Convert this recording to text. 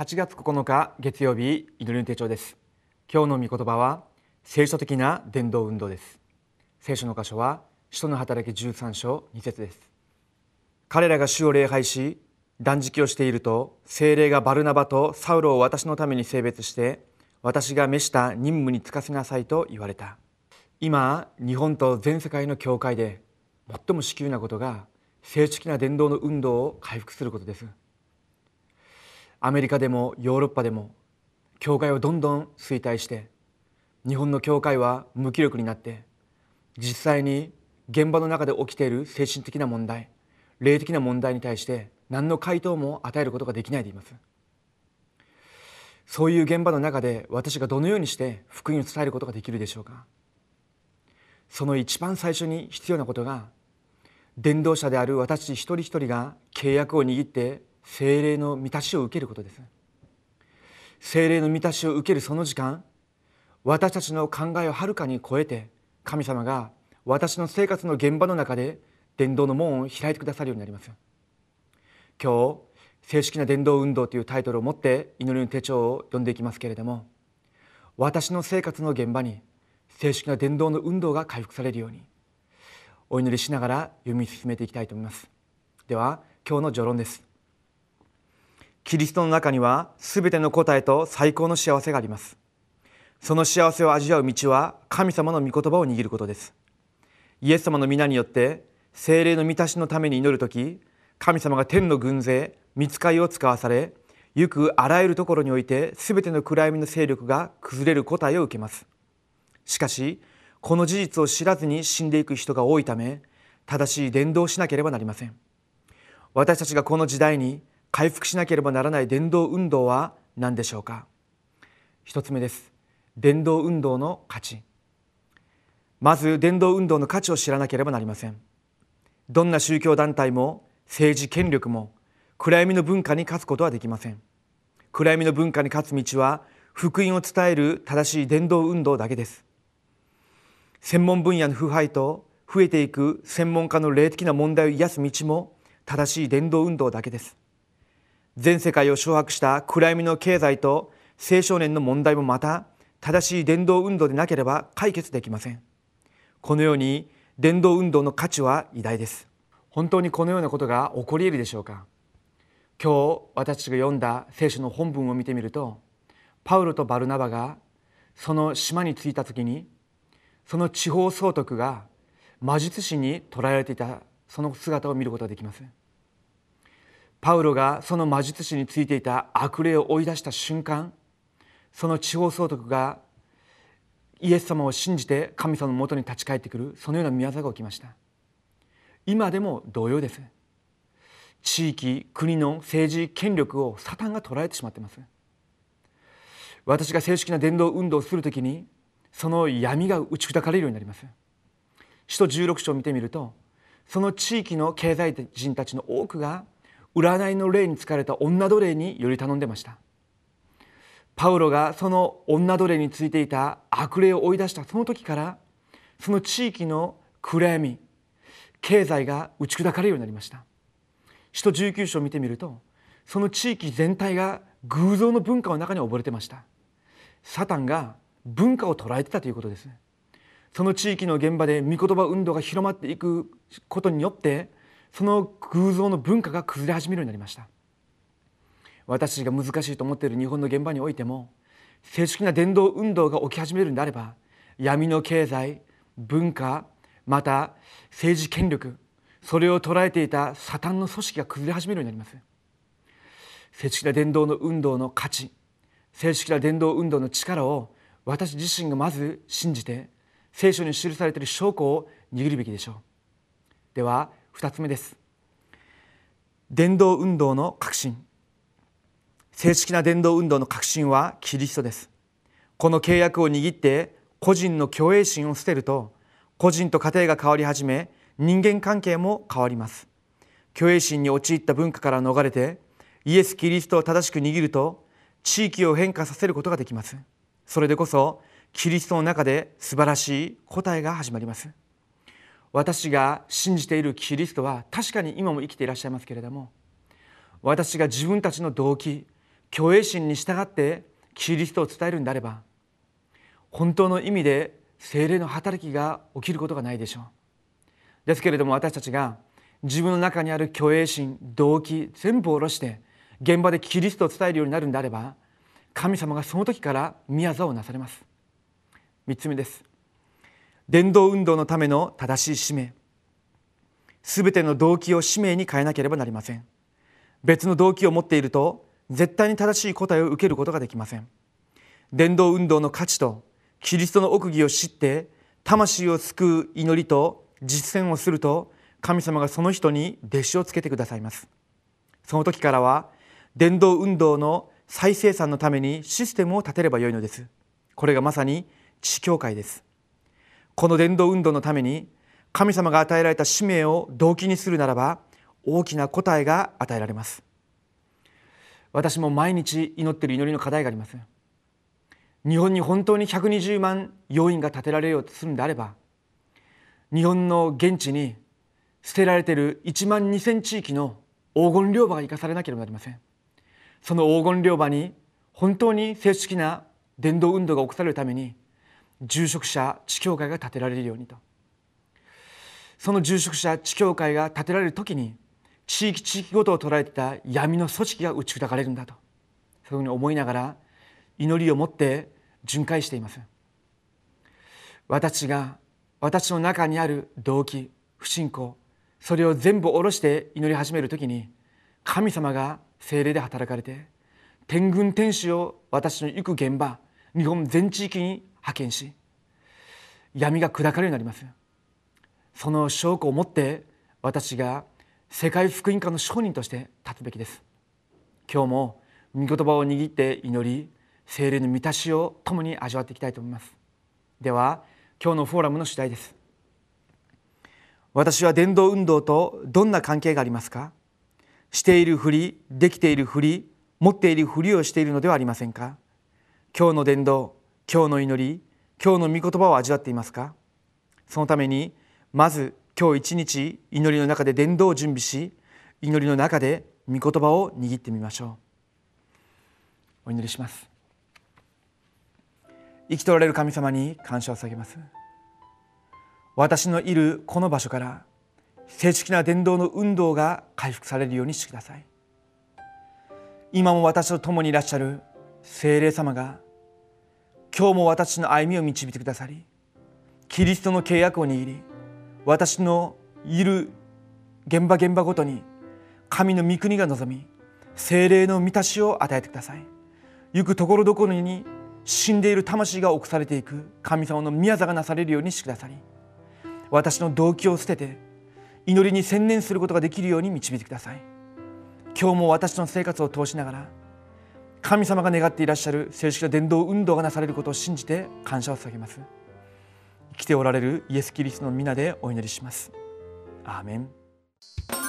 8月9日月曜日祈りの手帳です。今日の御言葉は聖書的な伝道運動です。聖書の箇所は使徒の働き13章2節です。彼らが主を礼拝し断食をしていると精霊がバルナバとサウロを私のために性別して私が召した任務に就かせなさいと言われた。今日本と全世界の教会で最も至急なことが正式な伝道の運動を回復することです。アメリカでもヨーロッパでも教会はどんどん衰退して日本の教会は無気力になって実際に現場の中で起きている精神的な問題霊的な問題に対して何の回答も与えることができないでいます。そういう現場の中で私がどのようにして福音を伝えることができるでしょうか。その一番最初に必要なことが伝道者である私一人一人が契約を握って精霊の満たしを受けることです。精霊の満たしを受けるその時間私たちの考えをはるかに超えて神様が私の生活の現場の中で伝道の門を開いてくださるようになります。今日正式な伝道運動というタイトルを持って祈りの手帳を読んでいきますけれども私の生活の現場に正式な伝道の運動が回復されるようにお祈りしながら読み進めていきたいと思います。では今日の序論です。キリストの中にはすべての答えと最高の幸せがあります。その幸せを味わう道は神様の御言葉を握ることです。イエス様の皆によって精霊の満たしのために祈る時神様が天の軍勢見つかりを使わされゆくあらゆるところにおいてすべての暗闇の勢力が崩れる答えを受けます。しかしこの事実を知らずに死んでいく人が多いため正しい伝道をしなければなりません。私たちがこの時代に回復しなければならない伝道運動は何でしょうか？一つ目です。伝道運動の価値。まず伝道運動の価値を知らなければなりません。どんな宗教団体も政治権力も暗闇の文化に勝つことはできません。暗闇の文化に勝つ道は福音を伝える正しい伝道運動だけです。専門分野の腐敗と増えていく専門家の霊的な問題を癒す道も正しい伝道運動だけです。全世界を掌握した暗闇の経済と青少年の問題もまた正しい伝道運動でなければ解決できません。このように伝道運動の価値は偉大です。本当にこのようなことが起こり得るでしょうか。今日私たちが読んだ聖書の本文を見てみるとパウロとバルナバがその島に着いた時にその地方総督が魔術師に捕らえられていたその姿を見ることができます。パウロがその魔術師についていた悪霊を追い出した瞬間その地方総督がイエス様を信じて神様のもとに立ち返ってくるそのような宮業が起きました。今でも同様です。地域国の政治権力をサタンが捉えてしまっています。私が正式な伝道運動をするときにその闇が打ち砕かれるようになります。使徒16章を見てみるとその地域の経済人たちの多くが占いの霊に疲れた女奴隷により頼んでました。パウロがその女奴隷についていた悪霊を追い出したその時からその地域の暗闇経済が打ち砕かれるようになりました。使徒19章を見てみるとその地域全体が偶像の文化の中に溺れてました。サタンが文化を捉えてたということです。その地域の現場で御言葉運動が広まっていくことによってその偶像の文化が崩れ始めるようになりました。私が難しいと思っている日本の現場においても正式な伝道運動が起き始めるんであれば闇の経済文化また政治権力それを捉えていたサタンの組織が崩れ始めるようになります。正式な伝道の運動の価値正式な伝道運動の力を私自身がまず信じて聖書に記されている証拠を握るべきでしょう。では2つ目です。伝道運動の革新。正式な伝道運動の革新はキリストです。この契約を握って個人の虚栄心を捨てると個人と家庭が変わり始め人間関係も変わります。虚栄心に陥った文化から逃れてイエス・キリストを正しく握ると地域を変化させることができます。それでこそキリストの中で素晴らしい答えが始まります。私が信じているキリストは確かに今も生きていらっしゃいますけれども私が自分たちの動機虚栄心に従ってキリストを伝えるんであれば本当の意味で精霊の働きが起きることがないでしょう。ですけれども私たちが自分の中にある虚栄心動機全部下ろして現場でキリストを伝えるようになるんであれば神様がその時から宮沢をなされます。3つ目です。伝道運動のための正しい使命。すべての動機を使命に変えなければなりません。別の動機を持っていると絶対に正しい答えを受けることができません。伝道運動の価値とキリストの奥義を知って魂を救う祈りと実践をすると神様がその人に弟子をつけてくださいます。その時からは伝道運動の再生産のためにシステムを立てればよいのです。これがまさに地教会です。この伝道運動のために神様が与えられた使命を動機にするならば大きな答えが与えられます。私も毎日祈っている祈りの課題があります日本に本当に120万要員が建てられようとするんであれば日本の現地に捨てられている1万2,000地域の黄金両場が生かされなければなりません。その黄金両場に本当に正式な伝道運動が起こされるために住職者地教会が建てられるようにと。その住職者地教会が建てられる時に地域地域ごとを捉えてた闇の組織が打ち砕かれるんだと。そういうふうに思いながら祈りを持って巡回しています。私が私の中にある動機不信仰それを全部下ろして祈り始める時に神様が精霊で働かれて天軍天使を私の行く現場日本全地域に派遣し闇が砕かれるようになります。その証拠を持って私が世界福音家の商人として立つべきです。今日も御言葉を握って祈り精霊の満たしを共に味わっていきたいと思います。では今日のフォーラムの主題です。私は伝道運動とどんな関係がありますか？しているふりできているふり持っているふりをしているのではありませんか？今日の伝道今日の祈り今日の御言葉を味わっていますか？そのためにまず今日一日祈りの中で伝道を準備し祈りの中で御言葉を握ってみましょう。お祈りします。生きとられる神様に感謝を捧げます。私のいるこの場所から正式な伝道の運動が回復されるようにしてください。今も私と共にいらっしゃる聖霊様が今日も私の歩みを導いてくださりキリストの契約を握り私のいる現場現場ごとに神の御国が望み精霊の満たしを与えてください。行くところどころに死んでいる魂が侵されていく神様の宮座がなされるようにしてくださり私の動機を捨てて祈りに専念することができるように導いてください。今日も私の生活を通しながら神様が願っていらっしゃる正式な伝道運動がなされることを信じて感謝を捧げます。生きておられるイエス・キリストの皆でお祈りします。アーメン。